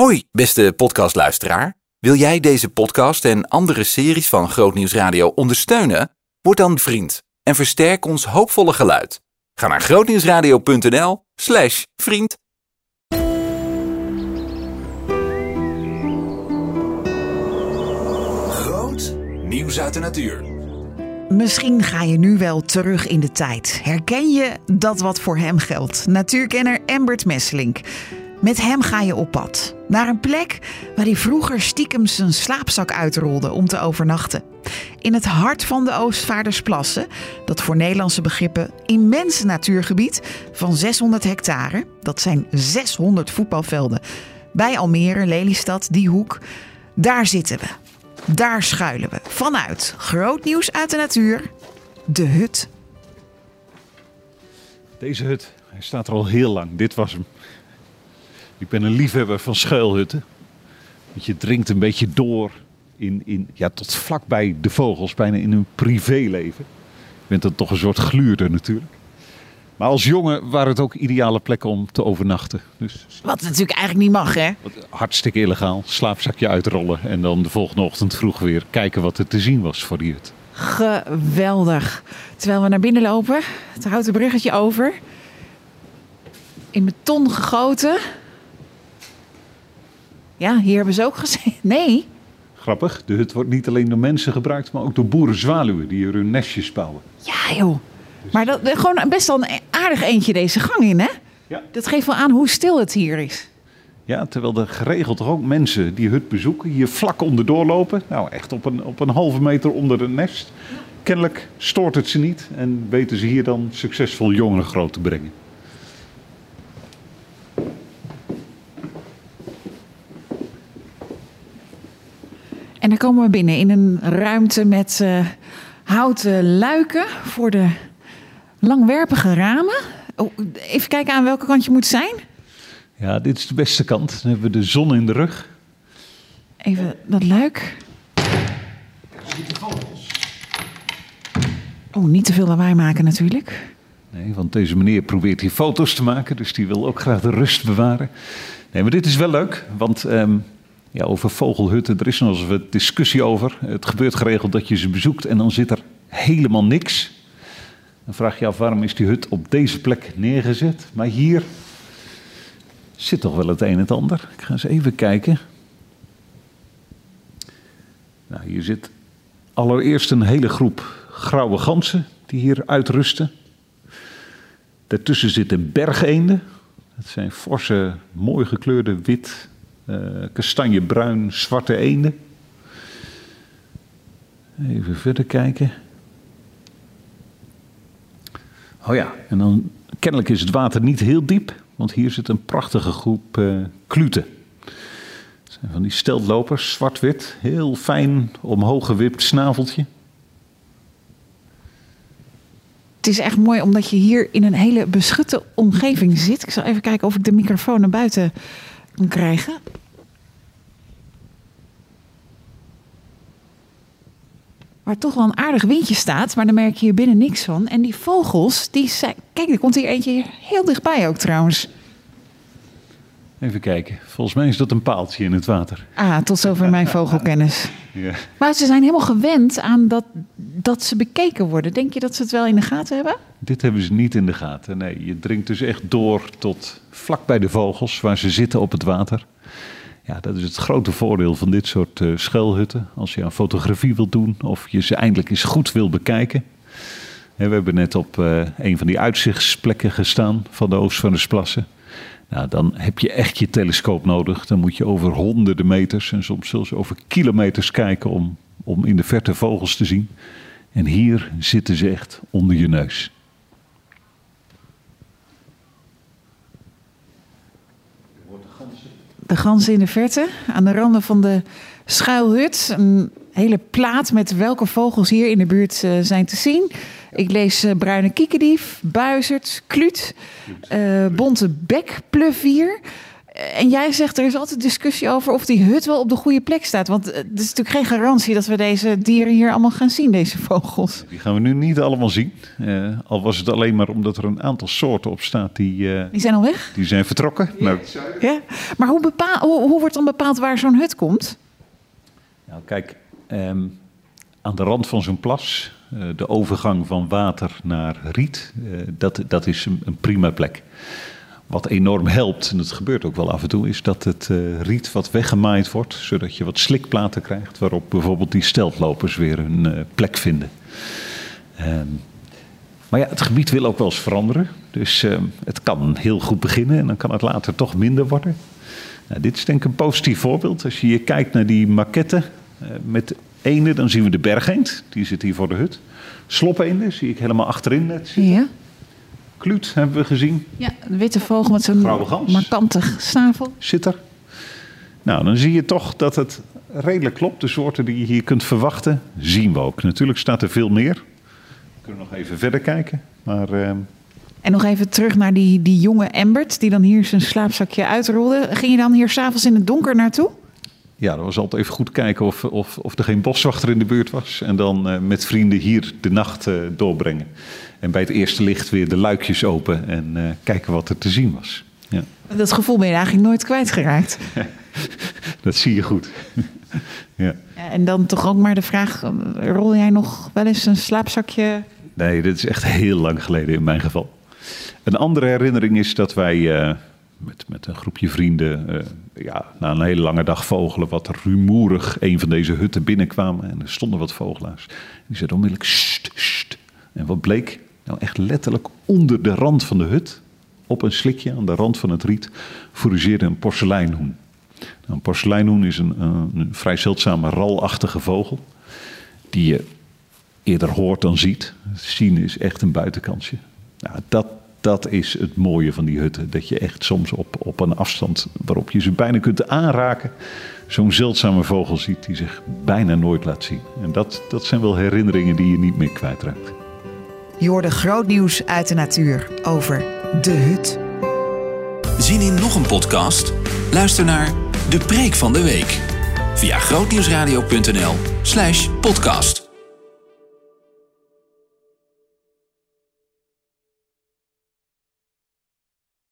Hoi, beste podcastluisteraar. Wil jij deze podcast en andere series van Grootnieuws Radio ondersteunen? Word dan vriend en versterk ons hoopvolle geluid. Ga naar grootnieuwsradio.nl slash vriend. Groot nieuws uit de natuur. Misschien ga je nu wel terug in de tijd. Herken je dat wat voor hem geldt? Natuurkenner Embert Messelink. Met hem ga je op pad. Naar een plek waar hij vroeger stiekem zijn slaapzak uitrolde om te overnachten. In het hart van de Oostvaardersplassen, dat voor Nederlandse begrippen immense natuurgebied van 600 hectare. Dat zijn 600 voetbalvelden. Bij Almere, Lelystad, die hoek. Daar zitten we. Daar schuilen we. Vanuit groot nieuws uit de natuur. De hut. Deze hut, hij staat er al heel lang. Dit was hem. Ik ben een liefhebber van schuilhutten. Want je dringt een beetje door in, in, ja, tot vlakbij de vogels, bijna in hun privéleven. Je bent dan toch een soort gluurder natuurlijk. Maar als jongen waren het ook ideale plekken om te overnachten. Dus Wat natuurlijk eigenlijk niet mag, hè? hartstikke illegaal. Slaapzakje uitrollen en dan de volgende ochtend vroeg weer kijken wat er te zien was voor die hut. Geweldig. Terwijl we naar binnen lopen, het houten bruggetje over. In beton gegoten. Ja, hier hebben ze ook gezien. Nee. Grappig, de hut wordt niet alleen door mensen gebruikt, maar ook door boerenzwaluwen die er hun nestjes bouwen. Ja, joh. Maar dat, gewoon best wel een aardig eentje deze gang in, hè? Ja. Dat geeft wel aan hoe stil het hier is. Ja, terwijl er geregeld toch ook mensen die hut bezoeken, hier vlak onderdoor lopen. Nou, echt op een, op een halve meter onder het nest. Kennelijk stoort het ze niet en weten ze hier dan succesvol jongeren groot te brengen. Komen we binnen in een ruimte met eh, houten luiken voor de langwerpige ramen. Oh, even kijken aan welke kant je moet zijn. Ja, dit is de beste kant. Dan hebben we de zon in de rug. Even dat luik. Oh, niet te veel lawaai maken natuurlijk. Nee, want deze meneer probeert hier foto's te maken, dus die wil ook graag de rust bewaren. Nee, maar dit is wel leuk, want ehm, ja, over vogelhutten, er is nog eens wat discussie over. Het gebeurt geregeld dat je ze bezoekt en dan zit er helemaal niks. Dan vraag je af waarom is die hut op deze plek neergezet. Maar hier zit toch wel het een en het ander. Ik ga eens even kijken. Nou, hier zit allereerst een hele groep grauwe ganzen die hier uitrusten. Daartussen zitten bergeenden. Dat zijn forse, mooi gekleurde wit, kastanjebruin, zwarte eenden. Even verder kijken. Oh ja, en dan kennelijk is het water niet heel diep, want hier zit een prachtige groep eh kluten. Dat zijn van die steltlopers, zwart-wit, heel fijn omhoog gewipt snaveltje. Het is echt mooi omdat je hier in een hele beschutte omgeving zit. Ik zal even kijken of ik de microfoon naar buiten kan krijgen. Waar toch wel een aardig windje staat, maar dan merk je hier binnen niks van. En die vogels, die zijn... Kijk, er komt hier eentje heel dichtbij ook trouwens. Even kijken, volgens mij is dat een paaltje in het water. Ah, tot zover mijn vogelkennis. Ja. Maar ze zijn helemaal gewend aan dat, dat ze bekeken worden. Denk je dat ze het wel in de gaten hebben? Dit hebben ze niet in de gaten. Nee, je dringt dus echt door tot vlak bij de vogels, waar ze zitten op het water. Ja, dat is het grote voordeel van dit soort eh, schuilhutten. Als je aan fotografie wilt doen of je ze eindelijk eens goed wil bekijken. We hebben net op eh, een van die uitzichtsplekken gestaan van de Oostvaardersplassen. Nou, dan heb je echt je telescoop nodig. Dan moet je over honderden meters en soms zelfs over kilometers kijken om, om in de verte vogels te zien. En hier zitten ze echt onder je neus. De ganzen in de verte, aan de randen van de schuilhut. Een hele plaat met welke vogels hier in de buurt eh, zijn te zien. Ik lees eh, bruine kiekendief, buizerd, kluut, eh, bonte bekpluvier. En jij zegt er is altijd discussie over of die hut wel op de goede plek staat. Want het is natuurlijk geen garantie dat we deze dieren hier allemaal gaan zien, deze vogels. Die gaan we nu niet allemaal zien. Uh, al was het alleen maar omdat er een aantal soorten op staat die... Uh, die zijn al weg? Die zijn vertrokken. Ja. Nou, ja. Maar hoe, bepaal, hoe, hoe, wordt dan bepaald waar zo'n hut komt? Nou, kijk, um, aan de rand van zo'n plas, uh, de overgang van water naar riet, dat, dat is een, een prima plek. Wat enorm helpt, en dat gebeurt ook wel af en toe, is dat het uh, riet wat weggemaaid wordt, zodat je wat slikplaten krijgt, waarop bijvoorbeeld die steltlopers weer hun uh, plek vinden. Um, maar ja, het gebied wil ook wel eens veranderen. Dus uh, het kan heel goed beginnen en dan kan het later toch minder worden. Nou, dit is denk ik een positief voorbeeld. Als je hier kijkt naar die maquette met ene, dan zien we de bergeend. Die zit hier voor de hut. Sloppeenden zie ik helemaal achterin net zitten. Ja. Kluut hebben we gezien. Ja, de witte vogel met zo'n markante snavel. Zit er. Nou, dan zie je toch dat het redelijk klopt. De soorten die je hier kunt verwachten, zien we ook. Natuurlijk staat er veel meer. We kunnen nog even verder kijken. Maar, uh... En nog even terug naar die, die jonge Embert, die dan hier zijn slaapzakje uitrolde. Ging je dan hier s'avonds in het donker naartoe? Ja, dat was altijd even goed kijken of, of, of er geen boswachter in de buurt was. En dan uh, met vrienden hier de nacht uh, doorbrengen. En bij het eerste licht weer de luikjes open en uh, kijken wat er te zien was. Ja. Dat gevoel ben je eigenlijk nooit kwijtgeraakt. dat zie je goed. ja. ja. En dan toch ook maar de vraag: rol jij nog wel eens een slaapzakje? Nee, dit is echt heel lang geleden in mijn geval. Een andere herinnering is dat wij met, met een groepje vrienden uh, ja, na een hele lange dag vogelen wat rumoerig een van deze hutten binnenkwamen. En er stonden wat vogelaars. Die zeiden onmiddellijk: sst, sst. En wat bleek? Nou, echt letterlijk onder de rand van de hut, op een slikje aan de rand van het riet, fourageerde een porseleinhoen. Nou, een porseleinhoen is een, een, vrij zeldzame ralachtige vogel, die je eerder hoort dan ziet. Zien is echt een buitenkantje. Nou, dat, dat is het mooie van die hutten. Dat je echt soms op, op een afstand waarop je ze bijna kunt aanraken, zo'n zeldzame vogel ziet die zich bijna nooit laat zien. En dat, dat zijn wel herinneringen die je niet meer kwijtraakt. Je hoorde groot nieuws uit de natuur over de hut. Zien in nog een podcast? Luister naar De Preek van de Week via grootnieuwsradio.nl/podcast.